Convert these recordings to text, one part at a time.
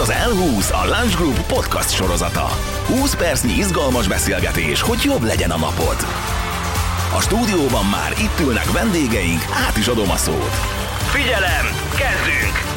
az L20, a Lunch Group podcast sorozata. 20 percnyi izgalmas beszélgetés, hogy jobb legyen a napod. A stúdióban már itt ülnek vendégeink, át is adom a szót. Figyelem, kezdünk!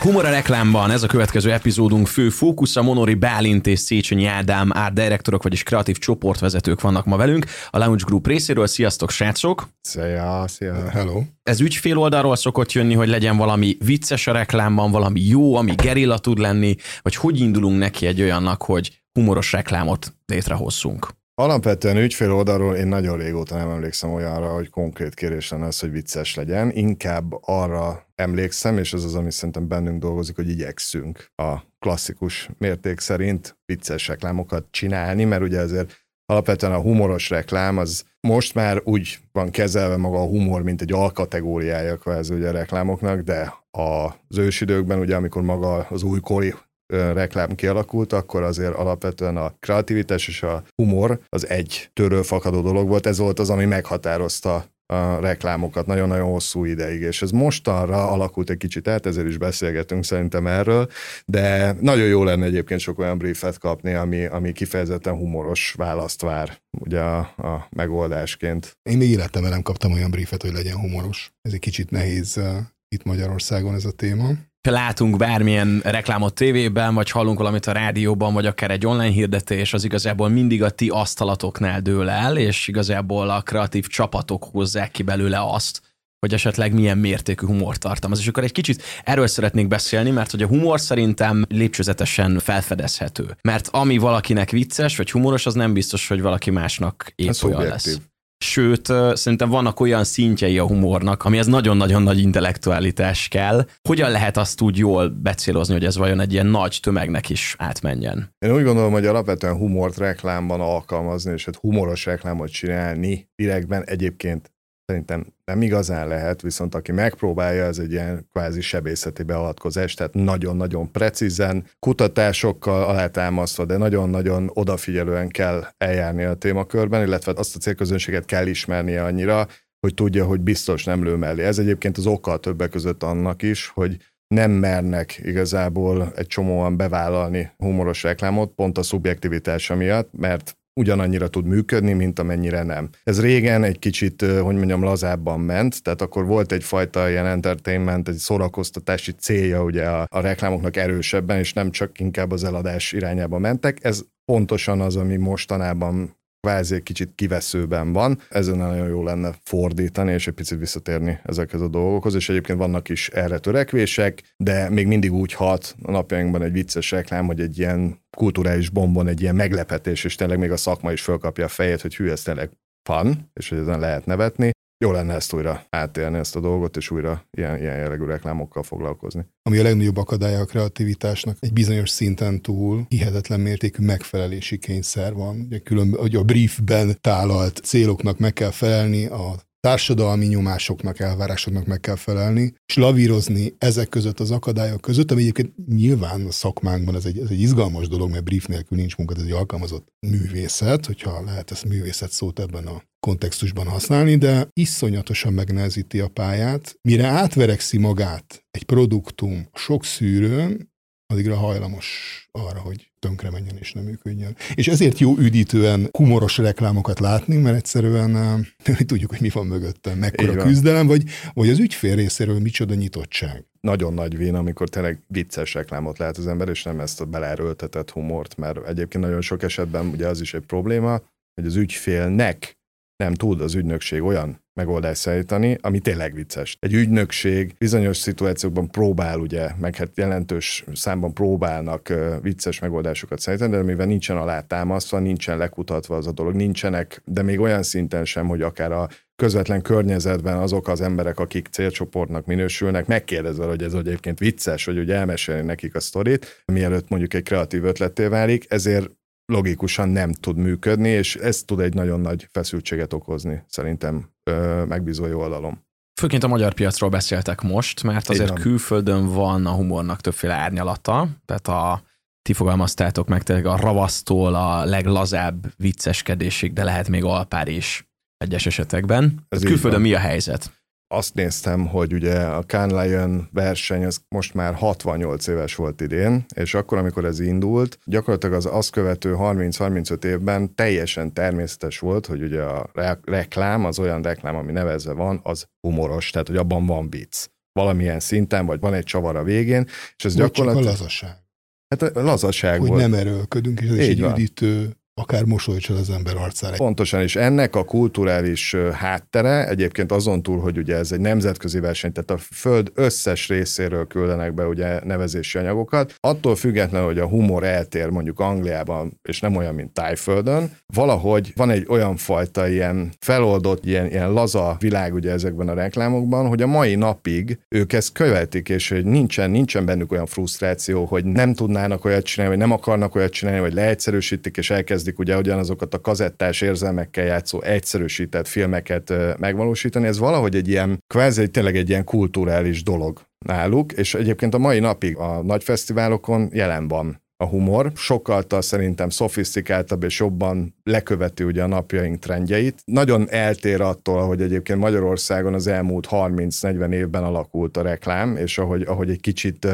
Humor a reklámban, ez a következő epizódunk fő fókusza, Monori Bálint és Széchenyi Ádám art direktorok, vagyis kreatív csoportvezetők vannak ma velünk. A Lounge Group részéről, sziasztok srácok! Szia, szia. Hello. Ez ügyfél oldalról szokott jönni, hogy legyen valami vicces a reklámban, valami jó, ami gerilla tud lenni, vagy hogy indulunk neki egy olyannak, hogy humoros reklámot létrehozzunk. Alapvetően ügyfél oldalról én nagyon régóta nem emlékszem olyanra, hogy konkrét kérés lenne az, hogy vicces legyen. Inkább arra emlékszem, és ez az, ami szerintem bennünk dolgozik, hogy igyekszünk a klasszikus mérték szerint vicces reklámokat csinálni, mert ugye ezért alapvetően a humoros reklám az most már úgy van kezelve maga a humor, mint egy alkategóriája kvázi ugye a reklámoknak, de az ősidőkben, ugye amikor maga az újkori reklám kialakult, akkor azért alapvetően a kreativitás és a humor az egy törő fakadó dolog volt. Ez volt az, ami meghatározta a reklámokat nagyon-nagyon hosszú ideig, és ez mostanra alakult egy kicsit át, ezért is beszélgetünk szerintem erről, de nagyon jó lenne egyébként sok olyan briefet kapni, ami, ami kifejezetten humoros választ vár ugye a, a megoldásként. Én még életemben nem kaptam olyan briefet, hogy legyen humoros. Ez egy kicsit nehéz itt Magyarországon ez a téma látunk bármilyen reklámot tévében, vagy hallunk valamit a rádióban, vagy akár egy online hirdetés, az igazából mindig a ti asztalatoknál dől el, és igazából a kreatív csapatok hozzák ki belőle azt, hogy esetleg milyen mértékű humor tartalmaz. És akkor egy kicsit erről szeretnék beszélni, mert hogy a humor szerintem lépcsőzetesen felfedezhető. Mert ami valakinek vicces vagy humoros, az nem biztos, hogy valaki másnak épp Ez olyan lesz. Sőt, szerintem vannak olyan szintjei a humornak, amihez nagyon-nagyon nagy intellektualitás kell. Hogyan lehet azt úgy jól becélozni, hogy ez vajon egy ilyen nagy tömegnek is átmenjen? Én úgy gondolom, hogy alapvetően humort reklámban alkalmazni, és egy humoros reklámot csinálni direktben egyébként szerintem nem igazán lehet, viszont aki megpróbálja, ez egy ilyen kvázi sebészeti beavatkozás, tehát nagyon-nagyon precízen, kutatásokkal alátámasztva, de nagyon-nagyon odafigyelően kell eljárni a témakörben, illetve azt a célközönséget kell ismernie annyira, hogy tudja, hogy biztos nem lő mellé. Ez egyébként az oka többek között annak is, hogy nem mernek igazából egy csomóan bevállalni humoros reklámot, pont a szubjektivitása miatt, mert ugyanannyira tud működni, mint amennyire nem. Ez régen egy kicsit, hogy mondjam, lazábban ment, tehát akkor volt egyfajta ilyen entertainment, egy szórakoztatási célja ugye a, a reklámoknak erősebben, és nem csak inkább az eladás irányába mentek. Ez pontosan az, ami mostanában kvázi egy kicsit kiveszőben van. Ezen nagyon jó lenne fordítani, és egy picit visszatérni ezekhez a dolgokhoz, és egyébként vannak is erre törekvések, de még mindig úgy hat a napjainkban egy vicces reklám, hogy egy ilyen kulturális bombon egy ilyen meglepetés, és tényleg még a szakma is fölkapja a fejét, hogy hű, ez tényleg fan, és hogy ezen lehet nevetni jó lenne ezt újra átélni, ezt a dolgot, és újra ilyen, ilyen jellegű reklámokkal foglalkozni. Ami a legnagyobb akadálya a kreativitásnak, egy bizonyos szinten túl hihetetlen mértékű megfelelési kényszer van. Ugye külön, hogy a briefben tálalt céloknak meg kell felelni, a társadalmi nyomásoknak, elvárásoknak meg kell felelni, és lavírozni ezek között az akadályok között, ami egyébként nyilván a szakmánkban ez egy, ez egy izgalmas dolog, mert brief nélkül nincs munka, ez egy alkalmazott művészet, hogyha lehet ezt művészet szót ebben a kontextusban használni, de iszonyatosan megnehezíti a pályát. Mire átverekszi magát egy produktum sok szűrőn, addigra hajlamos arra, hogy tönkre menjen és nem működjön. És ezért jó üdítően humoros reklámokat látni, mert egyszerűen tudjuk, hogy mi van mögötte, mekkora küzdelem, vagy, vagy az ügyfél részéről micsoda nyitottság. Nagyon nagy vén, amikor tényleg vicces reklámot lát az ember, és nem ezt a belerőltetett humort, mert egyébként nagyon sok esetben ugye az is egy probléma, hogy az ügyfélnek nem tud az ügynökség olyan megoldást szállítani, ami tényleg vicces. Egy ügynökség bizonyos szituációkban próbál, ugye, meg hát jelentős számban próbálnak vicces megoldásokat szállítani, de mivel nincsen alátámasztva, nincsen lekutatva az a dolog, nincsenek, de még olyan szinten sem, hogy akár a közvetlen környezetben azok az emberek, akik célcsoportnak minősülnek, megkérdezve, hogy ez egyébként vicces, hogy ugye elmesélni nekik a sztorit, mielőtt mondjuk egy kreatív ötletté válik, ezért logikusan nem tud működni, és ez tud egy nagyon nagy feszültséget okozni, szerintem megbízói oldalom. Főként a magyar piacról beszéltek most, mert azért külföldön van a humornak többféle árnyalata, tehát a ti fogalmaztátok meg tényleg a ravasztól a leglazább vicceskedésig, de lehet még alpár is egyes esetekben. Ez külföldön mi a helyzet? Azt néztem, hogy ugye a Cannes Lion verseny az most már 68 éves volt idén, és akkor, amikor ez indult, gyakorlatilag az azt követő 30-35 évben teljesen természetes volt, hogy ugye a reklám, az olyan reklám, ami nevezve van, az humoros, tehát hogy abban van vicc valamilyen szinten, vagy van egy csavar a végén, és ez gyakorlatilag... Csak a lazaság. Hát a lazaság hogy volt. nem erőlködünk, és ez is egy van. üdítő akár mosolyt az ember arcára. Pontosan, és ennek a kulturális háttere egyébként azon túl, hogy ugye ez egy nemzetközi verseny, tehát a föld összes részéről küldenek be ugye nevezési anyagokat, attól függetlenül, hogy a humor eltér mondjuk Angliában, és nem olyan, mint Tájföldön, valahogy van egy olyan fajta ilyen feloldott, ilyen, ilyen laza világ ugye ezekben a reklámokban, hogy a mai napig ők ezt követik, és hogy nincsen, nincsen bennük olyan frusztráció, hogy nem tudnának olyat csinálni, vagy nem akarnak olyat csinálni, vagy leegyszerűsítik, és elkezd elkezdik ugye ugyanazokat a kazettás érzelmekkel játszó egyszerűsített filmeket megvalósítani, ez valahogy egy ilyen, kvázi tényleg egy ilyen kulturális dolog náluk, és egyébként a mai napig a nagy fesztiválokon jelen van a humor, sokkal szerintem szofisztikáltabb és jobban leköveti ugye a napjaink trendjeit. Nagyon eltér attól, hogy egyébként Magyarországon az elmúlt 30-40 évben alakult a reklám, és ahogy, ahogy egy kicsit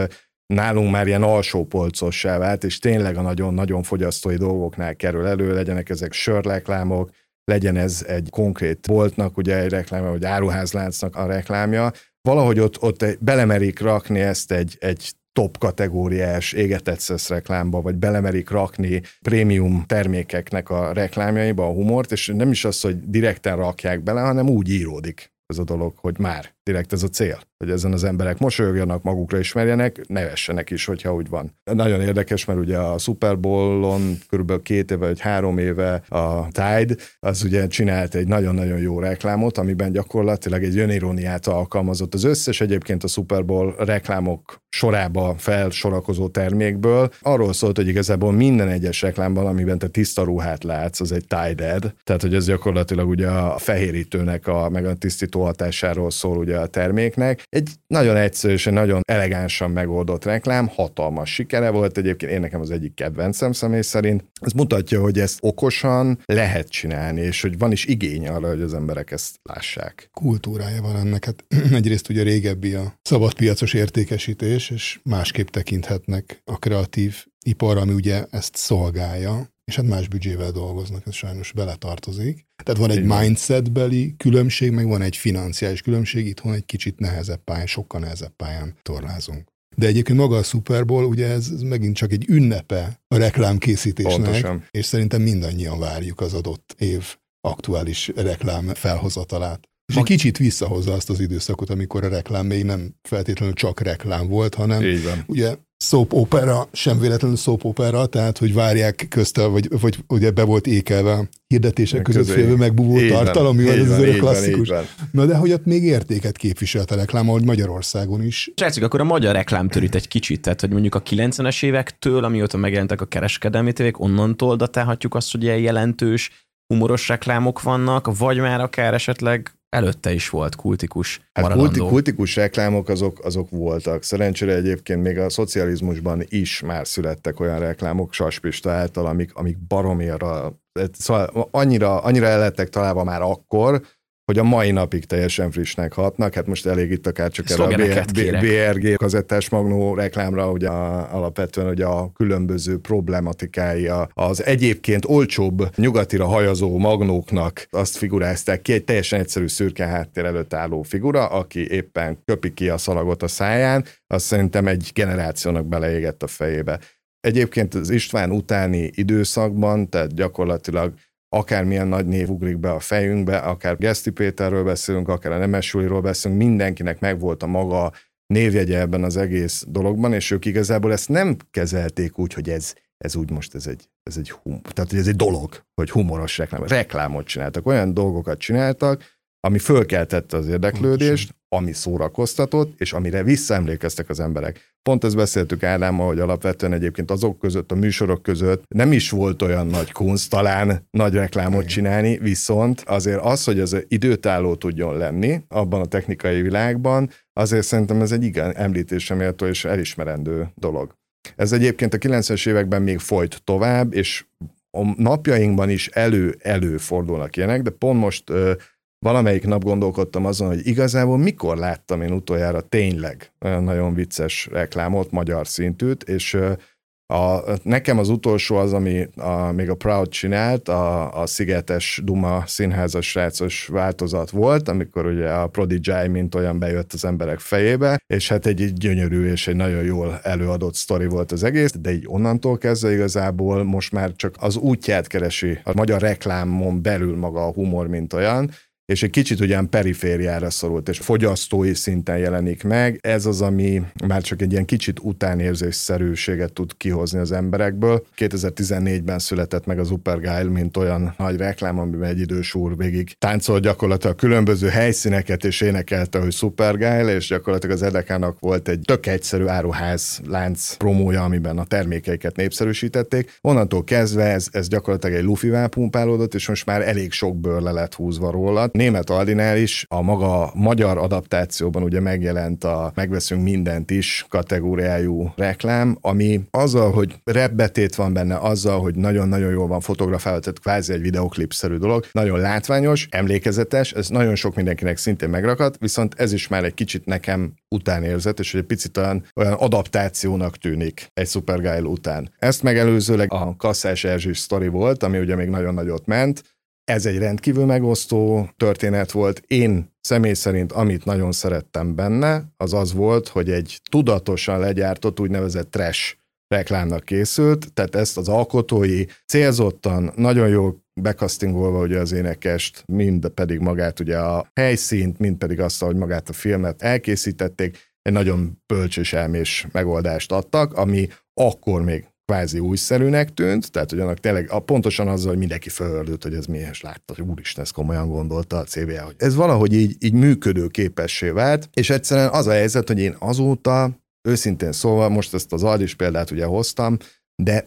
nálunk már ilyen alsó polcossá vált, és tényleg a nagyon-nagyon fogyasztói dolgoknál kerül elő, legyenek ezek sörreklámok, legyen ez egy konkrét boltnak, ugye egy reklámja, vagy áruházláncnak a reklámja, valahogy ott, ott belemerik rakni ezt egy, egy top kategóriás égetett szesz reklámba, vagy belemerik rakni prémium termékeknek a reklámjaiba a humort, és nem is az, hogy direkten rakják bele, hanem úgy íródik ez a dolog, hogy már direkt ez a cél, hogy ezen az emberek mosolyogjanak, magukra ismerjenek, nevessenek is, hogyha úgy van. Nagyon érdekes, mert ugye a Super Bowl-on körülbelül két éve vagy három éve a Tide, az ugye csinált egy nagyon-nagyon jó reklámot, amiben gyakorlatilag egy öniróniát alkalmazott az összes egyébként a Super Bowl reklámok sorába felsorakozó termékből. Arról szólt, hogy igazából minden egyes reklámban, amiben te tiszta ruhát látsz, az egy Tide ad, tehát hogy ez gyakorlatilag ugye a fehérítőnek a, meg a tisztító hatásáról szól ugye a terméknek. Egy nagyon egyszerű és nagyon elegánsan megoldott reklám, hatalmas sikere volt egyébként, én nekem az egyik kedvencem személy szerint. Ez mutatja, hogy ezt okosan lehet csinálni, és hogy van is igény arra, hogy az emberek ezt lássák. Kultúrája van ennek. Hát egyrészt ugye régebbi a szabadpiacos értékesítés, és másképp tekinthetnek a kreatív ipar, ami ugye ezt szolgálja, és hát más büdzsével dolgoznak, ez sajnos beletartozik. Tehát van egy mindsetbeli különbség, meg van egy financiális különbség, itthon egy kicsit nehezebb pályán, sokkal nehezebb pályán torlázunk. De egyébként maga a Super Bowl, ugye ez, ez megint csak egy ünnepe a reklámkészítésnek, Pontosan. és szerintem mindannyian várjuk az adott év aktuális reklám felhozatalát. És egy kicsit visszahozza azt az időszakot, amikor a reklám még nem feltétlenül csak reklám volt, hanem ugye soap opera, sem véletlenül soap opera, tehát hogy várják közte, vagy, vagy ugye be volt ékelve a hirdetések között félve megbúvó tartalom, mi az az klasszikus. Na de hogy ott még értéket képviselt a reklám, ahogy Magyarországon is. Srácok, akkor a magyar reklám törít egy kicsit, tehát hogy mondjuk a 90-es évektől, amióta megjelentek a kereskedelmi tévék, onnantól datálhatjuk azt, hogy ilyen jelentős humoros reklámok vannak, vagy már akár esetleg előtte is volt kultikus hát kulti, kultikus reklámok azok, azok voltak. Szerencsére egyébként még a szocializmusban is már születtek olyan reklámok Saspista által, amik, amik baromira, szóval annyira, annyira el lettek találva már akkor, hogy a mai napig teljesen frissnek hatnak. Hát most elég itt akár csak erre a BRG kazettás magnó reklámra, ugye a, alapvetően ugye a különböző problematikai az egyébként olcsóbb nyugatira hajazó magnóknak azt figurázták ki, egy teljesen egyszerű szürke háttér előtt álló figura, aki éppen köpi ki a szalagot a száján, az szerintem egy generációnak beleégett a fejébe. Egyébként az István utáni időszakban, tehát gyakorlatilag akármilyen nagy név ugrik be a fejünkbe, akár Geszti Péterről beszélünk, akár a Nemesüliről beszélünk, mindenkinek megvolt a maga névjegye ebben az egész dologban, és ők igazából ezt nem kezelték úgy, hogy ez, ez úgy most ez egy, ez egy hum, tehát ez egy dolog, hogy humoros reklám, reklámot csináltak, olyan dolgokat csináltak, ami fölkeltette az érdeklődést, ami szórakoztatott, és amire visszaemlékeztek az emberek. Pont ezt beszéltük Ádámmal, hogy alapvetően egyébként azok között, a műsorok között nem is volt olyan nagy kunst talán nagy reklámot csinálni, viszont azért az, hogy az időtálló tudjon lenni abban a technikai világban, azért szerintem ez egy igen említésre méltó és elismerendő dolog. Ez egyébként a 90-es években még folyt tovább, és a napjainkban is elő-elő fordulnak ilyenek, de pont most valamelyik nap gondolkodtam azon, hogy igazából mikor láttam én utoljára tényleg nagyon vicces reklámot, magyar szintűt, és a, nekem az utolsó az, ami a, még a Proud csinált, a, a Szigetes Duma színházas srácos változat volt, amikor ugye a Prodigy mint olyan bejött az emberek fejébe, és hát egy, egy gyönyörű és egy nagyon jól előadott sztori volt az egész, de így onnantól kezdve igazából most már csak az útját keresi a magyar reklámon belül maga a humor, mint olyan, és egy kicsit ugyan perifériára szorult, és fogyasztói szinten jelenik meg. Ez az, ami már csak egy ilyen kicsit utánérzésszerűséget tud kihozni az emberekből. 2014-ben született meg az Supergile, mint olyan nagy reklám, amiben egy idős úr végig táncol gyakorlatilag különböző helyszíneket, és énekelte, hogy Supergile, és gyakorlatilag az Edekának volt egy tök egyszerű áruház lánc promója, amiben a termékeiket népszerűsítették. Onnantól kezdve ez, ez gyakorlatilag egy lufivá pumpálódott, és most már elég sok bőr le lett húzva róla német Aldinál is a maga magyar adaptációban ugye megjelent a Megveszünk mindent is kategóriájú reklám, ami azzal, hogy rebbetét van benne, azzal, hogy nagyon-nagyon jól van fotografálva, tehát kvázi egy videoklipszerű dolog, nagyon látványos, emlékezetes, ez nagyon sok mindenkinek szintén megrakadt, viszont ez is már egy kicsit nekem utánérzet, és egy picit olyan, olyan adaptációnak tűnik egy Supergirl után. Ezt megelőzőleg a Kasszás Erzsés sztori volt, ami ugye még nagyon nagyot ment, ez egy rendkívül megosztó történet volt. Én személy szerint, amit nagyon szerettem benne, az az volt, hogy egy tudatosan legyártott úgynevezett trash reklámnak készült, tehát ezt az alkotói célzottan, nagyon jól bekasztingolva ugye az énekest, mind pedig magát ugye a helyszínt, mind pedig azt, hogy magát a filmet elkészítették, egy nagyon bölcs és elmés megoldást adtak, ami akkor még kvázi újszerűnek tűnt, tehát hogy annak tényleg a, pontosan azzal, hogy mindenki fölördült, hogy ez mi, és látta, hogy úristen, ezt komolyan gondolta a CBA, hogy ez valahogy így, így működő képessé vált, és egyszerűen az a helyzet, hogy én azóta, őszintén szóval, most ezt az Aldis példát ugye hoztam, de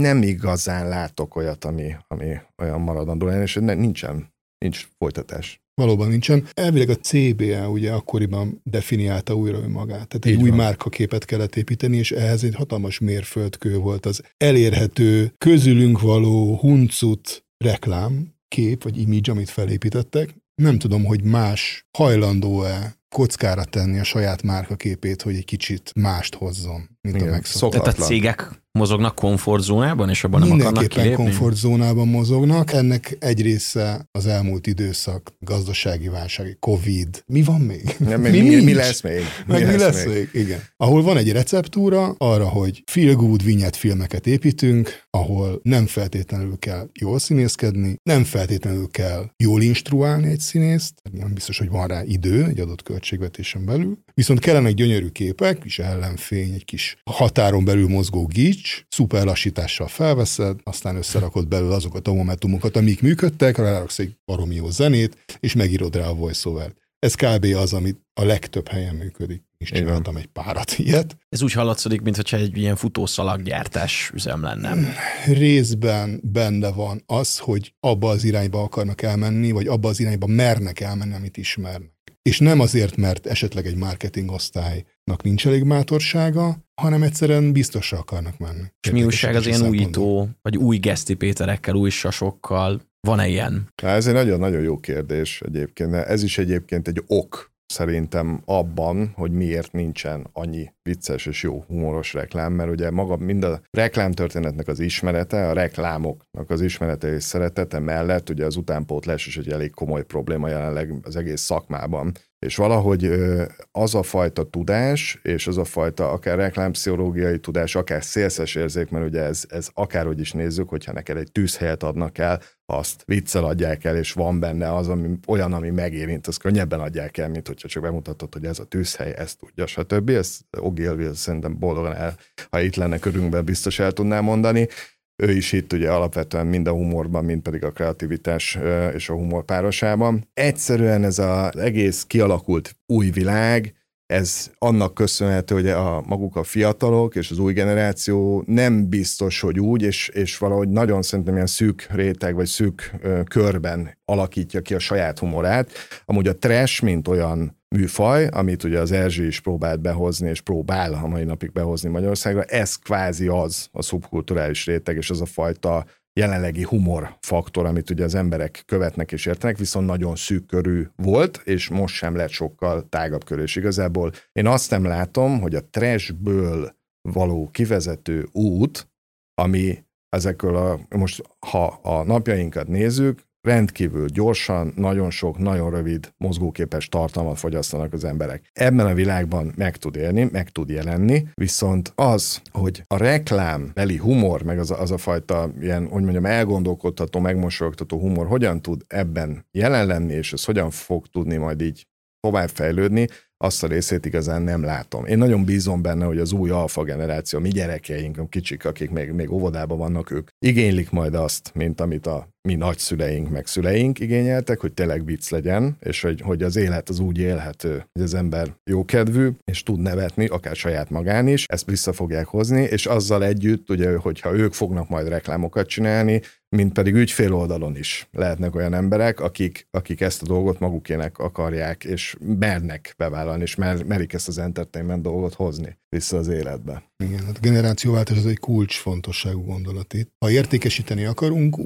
nem igazán látok olyat, ami, ami olyan maradandó lenne, és nincsen, nincs folytatás. Valóban nincsen. Elvileg a CBA ugye akkoriban definiálta újra önmagát. Tehát egy Így új van. márkaképet kellett építeni, és ehhez egy hatalmas mérföldkő volt az elérhető, közülünk való huncut reklám, kép vagy image, amit felépítettek. Nem tudom, hogy más hajlandó-e kockára tenni a saját márkaképét, hogy egy kicsit mást hozzon, mint Igen, a megszokott. Tehát a cégek mozognak komfortzónában, és abban nem akarnak kilépni? komfortzónában mozognak. Ennek egy része az elmúlt időszak, gazdasági válság, Covid. Mi van még? Ja, mi, mi, mi, mi, lesz még? Mi, Meg lesz, mi lesz még? még? Igen. Ahol van egy receptúra arra, hogy feel good vinyet filmeket építünk, ahol nem feltétlenül kell jól színészkedni, nem feltétlenül kell jól instruálni egy színészt, nem biztos, hogy van rá idő egy adott költségvetésen belül, viszont kellenek gyönyörű képek, kis ellenfény, egy kis határon belül mozgó gics, switch, szuper lassítással felveszed, aztán összerakod belőle azokat a momentumokat, amik működtek, ráraksz egy baromi jó zenét, és megírod rá a voiceover Ez kb. az, amit a legtöbb helyen működik. És csináltam egy párat ilyet. Ez úgy hallatszik, mintha egy ilyen futószalaggyártás üzem lenne. Részben benne van az, hogy abba az irányba akarnak elmenni, vagy abba az irányba mernek elmenni, amit ismernek. És nem azért, mert esetleg egy marketing osztálynak nincs elég mátorsága, hanem egyszerűen biztosra akarnak menni. És mi újság az ilyen újító, vagy új geszti Péterekkel, új sasokkal? Van-e ilyen? Hát ez egy nagyon-nagyon jó kérdés egyébként. Ez is egyébként egy ok szerintem abban, hogy miért nincsen annyi vicces és jó humoros reklám, mert ugye maga mind a reklámtörténetnek az ismerete, a reklámoknak az ismerete és szeretete mellett ugye az utánpótlás is egy elég komoly probléma jelenleg az egész szakmában. És valahogy az a fajta tudás, és az a fajta akár reklámpszichológiai tudás, akár szélszes érzék, mert ugye ez, ez akárhogy is nézzük, hogyha neked egy tűzhelyet adnak el, azt viccel adják el, és van benne az, ami olyan, ami megérint, azt könnyebben adják el, mint hogyha csak bemutatod, hogy ez a tűzhely, ezt tudja, stb. Ezt Ogilville szerintem boldogan el, ha itt lenne körünkben, biztos el tudná mondani ő is itt ugye alapvetően mind a humorban, mind pedig a kreativitás és a humor párosában. Egyszerűen ez az egész kialakult új világ, ez annak köszönhető, hogy a maguk a fiatalok és az új generáció nem biztos, hogy úgy, és, és valahogy nagyon szerintem ilyen szűk réteg, vagy szűk ö, körben alakítja ki a saját humorát. Amúgy a trash, mint olyan műfaj, amit ugye az Erzsé is próbált behozni, és próbál a mai napig behozni Magyarországra, ez kvázi az a szubkulturális réteg, és az a fajta jelenlegi humor faktor, amit ugye az emberek követnek és értenek, viszont nagyon szűk körű volt, és most sem lett sokkal tágabb körű. És igazából én azt nem látom, hogy a trashből való kivezető út, ami ezekről a, most ha a napjainkat nézzük, rendkívül gyorsan, nagyon sok, nagyon rövid, mozgóképes tartalmat fogyasztanak az emberek. Ebben a világban meg tud élni, meg tud jelenni, viszont az, hogy a reklám beli humor, meg az, az a fajta ilyen, hogy mondjam, elgondolkodható, megmosolyogtató humor hogyan tud ebben jelen lenni, és ez hogyan fog tudni majd így továbbfejlődni, azt a részét igazán nem látom. Én nagyon bízom benne, hogy az új alfa generáció, mi gyerekeink, a kicsik, akik még, még óvodában vannak, ők igénylik majd azt, mint amit a mi nagyszüleink, meg szüleink igényeltek, hogy tényleg vicc legyen, és hogy, hogy az élet az úgy élhető, hogy az ember jókedvű, és tud nevetni, akár saját magán is, ezt vissza fogják hozni, és azzal együtt, ugye, hogyha ők fognak majd reklámokat csinálni, mint pedig ügyfél oldalon is lehetnek olyan emberek, akik, akik ezt a dolgot magukének akarják, és mernek bevállalni, és mer, merik ezt az entertainment dolgot hozni vissza az életbe. Igen, hát a generációváltás az egy kulcsfontosságú gondolat itt. Ha értékesíteni akarunk,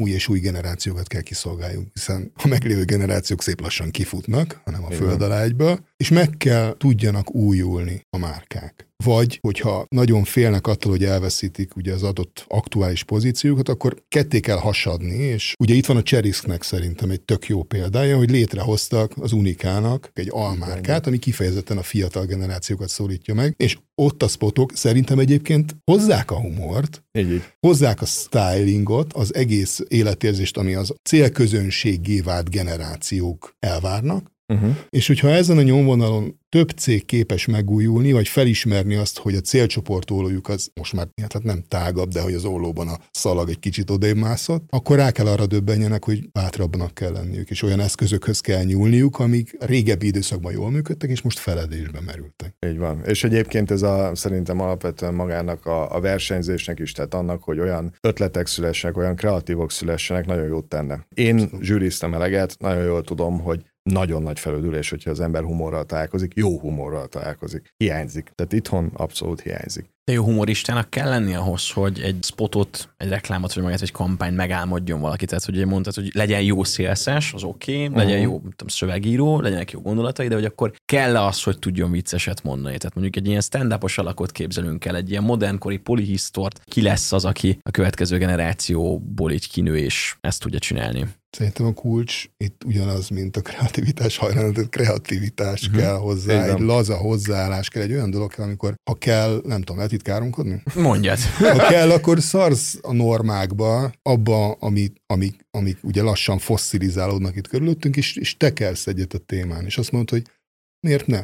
új és új generációkat kell kiszolgáljunk, hiszen a meglévő generációk szép lassan kifutnak, hanem a föld alá egyből, és meg kell tudjanak újulni a márkák. Vagy, hogyha nagyon félnek attól, hogy elveszítik ugye az adott aktuális pozíciókat, akkor ketté kell hasadni, és ugye itt van a Cserisknek szerintem egy tök jó példája, hogy létrehoztak az Unikának egy almárkát, ami kifejezetten a fiatal generációkat szólítja meg, és ott a spotok szerintem egyébként hozzák a humort, így. hozzák a stylingot, az egész életérzést, ami az célközönségé vált generációk elvárnak, Uh-huh. És hogyha ezen a nyomvonalon több cég képes megújulni, vagy felismerni azt, hogy a célcsoport ólójuk az most már hát nem tágabb, de hogy az ólóban a szalag egy kicsit odébb mászott, akkor rá kell arra döbbenjenek, hogy bátrabbnak kell lenniük, és olyan eszközökhöz kell nyúlniuk, amik régebbi időszakban jól működtek, és most feledésbe merültek. Így van. És egyébként ez a, szerintem alapvetően magának a, a versenyzésnek is, tehát annak, hogy olyan ötletek szülessenek, olyan kreatívok szülessenek, nagyon jót tenne. Én zsűriztem eleget, nagyon jól tudom, hogy nagyon nagy felődülés, hogyha az ember humorral találkozik, jó humorral találkozik. Hiányzik. Tehát itthon abszolút hiányzik. De jó humoristának kell lenni ahhoz, hogy egy spotot, egy reklámot, vagy magát egy kampányt megálmodjon valaki. Tehát, hogy mondtad, hogy legyen jó szélszes, az oké, okay, uh-huh. legyen jó tudom, szövegíró, legyenek jó gondolatai, de hogy akkor kell -e az, hogy tudjon vicceset mondani. Tehát mondjuk egy ilyen stand alakot képzelünk el, egy ilyen modernkori polihisztort, ki lesz az, aki a következő generációból így kinő, és ezt tudja csinálni. Szerintem a kulcs itt ugyanaz, mint a kreativitás hajlán, tehát kreativitás uh-huh. kell hozzá, Igen. egy laza hozzáállás kell, egy olyan dolog kell, amikor ha kell, nem tudom, lehet itt káromkodni? Mondjad. Ha kell, akkor szarsz a normákba, abba, amik, amik, amik ugye lassan fosszilizálódnak itt körülöttünk, és, és tekelsz egyet a témán, és azt mondod, hogy miért ne?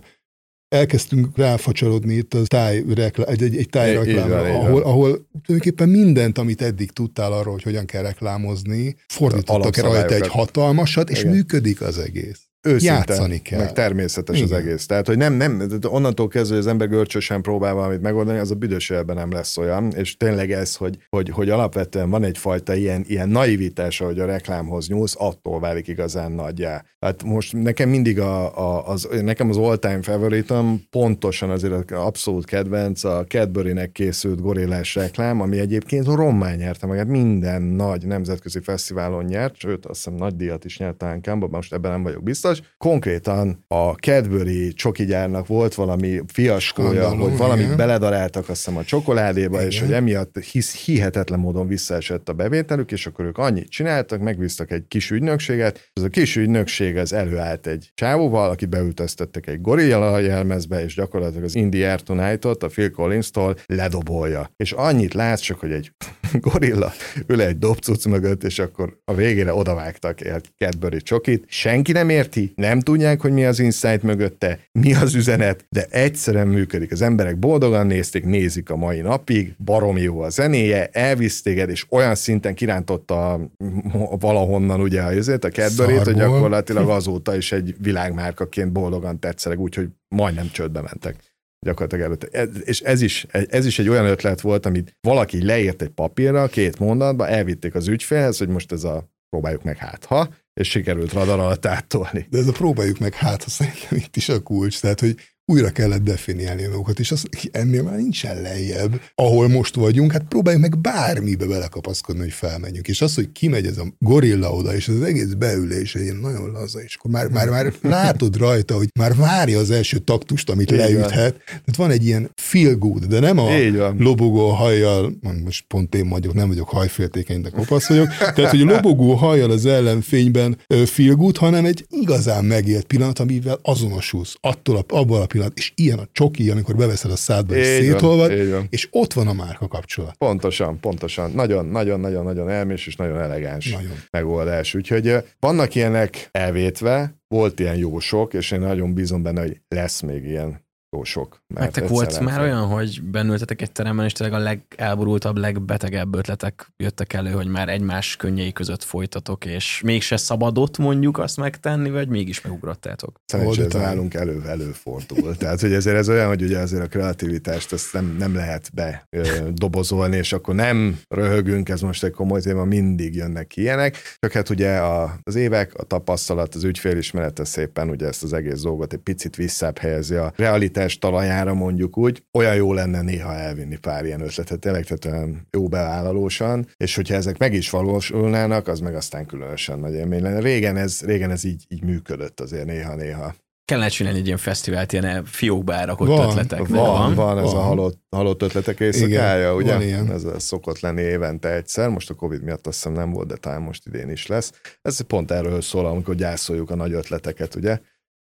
Elkezdtünk ráfacsarodni itt a táj reklá, egy, egy, egy tájreklámra, ahol, ahol tulajdonképpen mindent, amit eddig tudtál arról, hogy hogyan kell reklámozni, fordítottak rajta egy hatalmasat, és Igen. működik az egész őszinte, Játszani kell. meg természetes Igen. az egész. Tehát, hogy nem, nem, onnantól kezdve, hogy az ember görcsösen próbál valamit megoldani, az a büdös nem lesz olyan, és tényleg ez, hogy, hogy, hogy alapvetően van egyfajta ilyen, ilyen naivitás, hogy a reklámhoz nyúlsz, attól válik igazán nagyjá. Hát most nekem mindig a, a, az, nekem az all-time favoritom pontosan azért abszolút kedvenc a Cadbury-nek készült gorillás reklám, ami egyébként rommá nyerte magát, minden nagy nemzetközi fesztiválon nyert, sőt, azt hiszem nagy díjat is nyert talán most ebben nem vagyok biztos, biztos. Konkrétan a Cadbury csokigyárnak volt valami fiaskója, Skandaló, hogy valamit igen. beledaráltak azt hiszem a csokoládéba, igen. és hogy emiatt hisz, hihetetlen módon visszaesett a bevételük, és akkor ők annyit csináltak, megbíztak egy kis ügynökséget, ez a kis ügynökség az előállt egy csávóval, akit beültöztettek egy gorilla jelmezbe, és gyakorlatilag az Indie Air Tonight-ot a Phil Collins-tól ledobolja. És annyit látsz csak, hogy egy gorilla ül egy dobcuc mögött, és akkor a végére odavágtak egy Cadbury csokit. Senki nem érti, nem tudják, hogy mi az insight mögötte, mi az üzenet, de egyszerűen működik. Az emberek boldogan nézték, nézik a mai napig, baromi jó a zenéje, elvisz téged, és olyan szinten kirántotta valahonnan ugye a jözét, a cadbury hogy gyakorlatilag azóta is egy világmárkaként boldogan tetszeleg, úgyhogy majdnem csődbe mentek gyakorlatilag előtte. És ez is, ez is egy olyan ötlet volt, amit valaki leírt egy papírra, két mondatba, elvitték az ügyfélhez, hogy most ez a próbáljuk meg hát ha, és sikerült radar alatt áttolni. De ez a próbáljuk meg hát, szerintem itt is a kulcs. Tehát, hogy újra kellett definiálni magukat, és az, ennél már nincsen lejjebb, ahol most vagyunk, hát próbáljuk meg bármibe belekapaszkodni, hogy felmenjünk. És az, hogy kimegy ez a gorilla oda, és az egész beülés egy nagyon laza, és akkor már, már, már látod rajta, hogy már várja az első taktust, amit Így leüthet. Van. Tehát van egy ilyen feel good, de nem a lobogó hajjal, most pont én vagyok, nem vagyok hajféltékeny, de kopasz vagyok, tehát hogy a lobogó hajjal az ellenfényben feel good, hanem egy igazán megélt pillanat, amivel azonosulsz attól a, abban a pillanat, és ilyen a csoki, amikor beveszed a szádba, és szétolvad, és ott van a márka kapcsolat. Pontosan, pontosan. Nagyon, nagyon, nagyon, nagyon elmés és nagyon elegáns nagyon. megoldás. Úgyhogy vannak ilyenek elvétve, volt ilyen jó sok, és én nagyon bízom benne, hogy lesz még ilyen jó sok. Nektek volt már olyan, hogy bennültetek egy teremben, és tényleg a legelborultabb, legbetegebb ötletek jöttek elő, hogy már egymás könnyei között folytatok, és mégse szabadott mondjuk azt megtenni, vagy mégis megugrottátok? Szerencsére ez nálunk elő, előfordul. Tehát, hogy ezért ez olyan, hogy ugye azért a kreativitást ezt nem, nem lehet be ö, dobozolni, és akkor nem röhögünk, ez most egy komoly téma, mindig jönnek ilyenek. Csak hát ugye a, az évek, a tapasztalat, az ügyfélismerete szépen ugye ezt az egész dolgot egy picit visszább helyezi a realitás sikeres talajára mondjuk úgy, olyan jó lenne néha elvinni pár ilyen ötletet, tényleg tehát jó bevállalósan, és hogyha ezek meg is valósulnának, az meg aztán különösen nagy élmény lenne. Régen ez, régen ez így, így működött azért néha-néha. Kellene csinálni egy ilyen fesztivált, ilyen fiókba elrakott van, ötletek. Van, van, van, ez van. a halott, halott ötletek éjszakája, Igen, ugye? Van ilyen. Ez szokott lenni évente egyszer, most a Covid miatt azt hiszem nem volt, de talán most idén is lesz. Ez pont erről szól, amikor gyászoljuk a nagy ötleteket, ugye?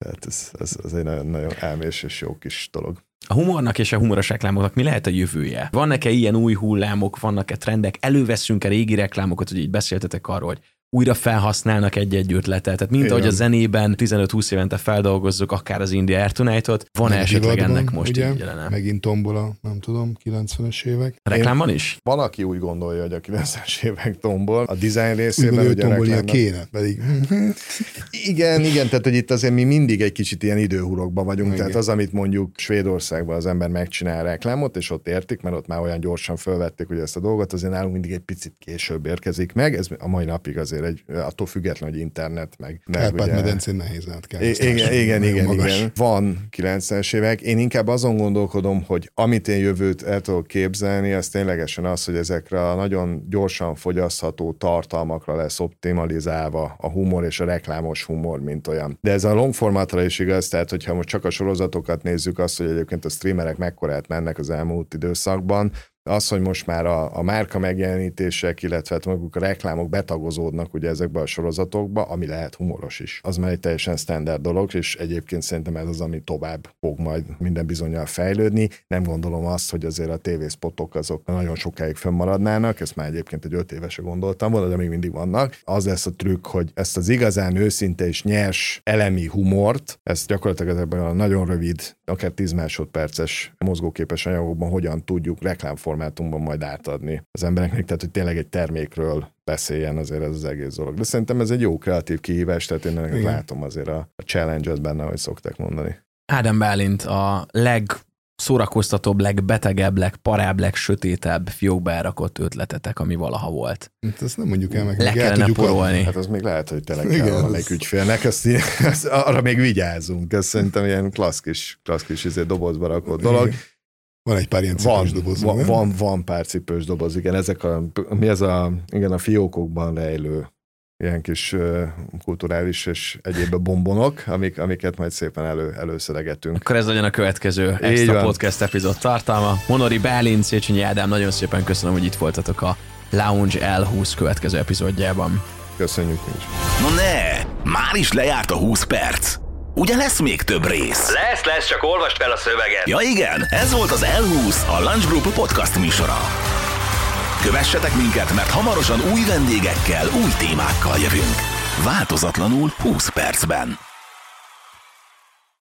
Tehát ez, ez, ez egy nagyon, nagyon elmés és jó kis dolog. A humornak és a humoros reklámoknak mi lehet a jövője? Vannak-e ilyen új hullámok, vannak-e trendek? Előveszünk-e régi reklámokat, hogy így beszéltetek arról, hogy újra felhasználnak egy-egy ötletet. Tehát mint Igen. ahogy a zenében 15-20 évente feldolgozzuk akár az India Air Tonight-ot, van -e esetleg ennek most ugye? így jelene? Megint tombol nem tudom, 90-es évek. A reklámban is? Van, aki úgy gondolja, hogy a 90-es évek tombol. A design részében úgy ugye tombolnia kéne, pedig. igen, igen, tehát hogy itt azért mi mindig egy kicsit ilyen időhurokban vagyunk. Igen. Tehát az, amit mondjuk Svédországban az ember megcsinál reklámot, és ott értik, mert ott már olyan gyorsan felvették hogy ezt a dolgot, azért nálunk mindig egy picit később érkezik meg. Ez a mai napig azért azért egy, attól független, hogy internet, meg... Kárpát-medencén nehéz át kell. Igen, igen, igen, igen. Van 90-es évek. Én inkább azon gondolkodom, hogy amit én jövőt el tudok képzelni, az ténylegesen az, hogy ezekre a nagyon gyorsan fogyasztható tartalmakra lesz optimalizálva a humor és a reklámos humor, mint olyan. De ez a long formatra is igaz, tehát hogyha most csak a sorozatokat nézzük, azt, hogy egyébként a streamerek mekkorát mennek az elmúlt időszakban, az, hogy most már a, a márka megjelenítések, illetve hát maguk a reklámok betagozódnak ugye ezekbe a sorozatokba, ami lehet humoros is. Az már egy teljesen standard dolog, és egyébként szerintem ez az, ami tovább fog majd minden bizonyal fejlődni. Nem gondolom azt, hogy azért a tévészpotok azok nagyon sokáig fönnmaradnának, ezt már egyébként egy öt évese gondoltam volna, de még mindig vannak. Az lesz a trükk, hogy ezt az igazán őszinte és nyers elemi humort, ezt gyakorlatilag ezekben a nagyon rövid, akár 10 másodperces mozgóképes anyagokban hogyan tudjuk reklámformálni formátumban majd átadni az embereknek, tehát hogy tényleg egy termékről beszéljen azért ez az egész dolog. De szerintem ez egy jó kreatív kihívás, tehát én ennek látom azért a, a challenge-et benne, ahogy szokták mondani. Ádám Bálint a leg szórakoztatóbb, legbetegebb, legparább, legsötétebb fiókba elrakott ötletetek, ami valaha volt. Hát ezt nem mondjuk el, meg Le kellene porolni. Hát az még lehet, hogy tényleg kell Igen, valamelyik ügyfélnek, ezt, ezt, arra még vigyázunk. Ez szerintem ilyen klasszkis, klasszkis izé, dobozba rakott dolog. Igen. Van egy pár ilyen cipős van, doboz. Van, van, van, pár cipős doboz, igen. Ezek a, mi ez a, igen, a fiókokban rejlő ilyen kis uh, kulturális és egyéb bombonok, amik, amiket majd szépen elő, előszeregetünk. Akkor ez legyen a következő extra van. podcast epizód tartalma. Monori Bálint, Széchenyi Ádám, nagyon szépen köszönöm, hogy itt voltatok a Lounge L20 következő epizódjában. Köszönjük is. Na ne, már is lejárt a 20 perc. Ugye lesz még több rész? Lesz, lesz, csak olvast fel a szöveget. Ja igen, ez volt az L20, a Lunch Group podcast műsora. Kövessetek minket, mert hamarosan új vendégekkel, új témákkal jövünk. Változatlanul 20 percben.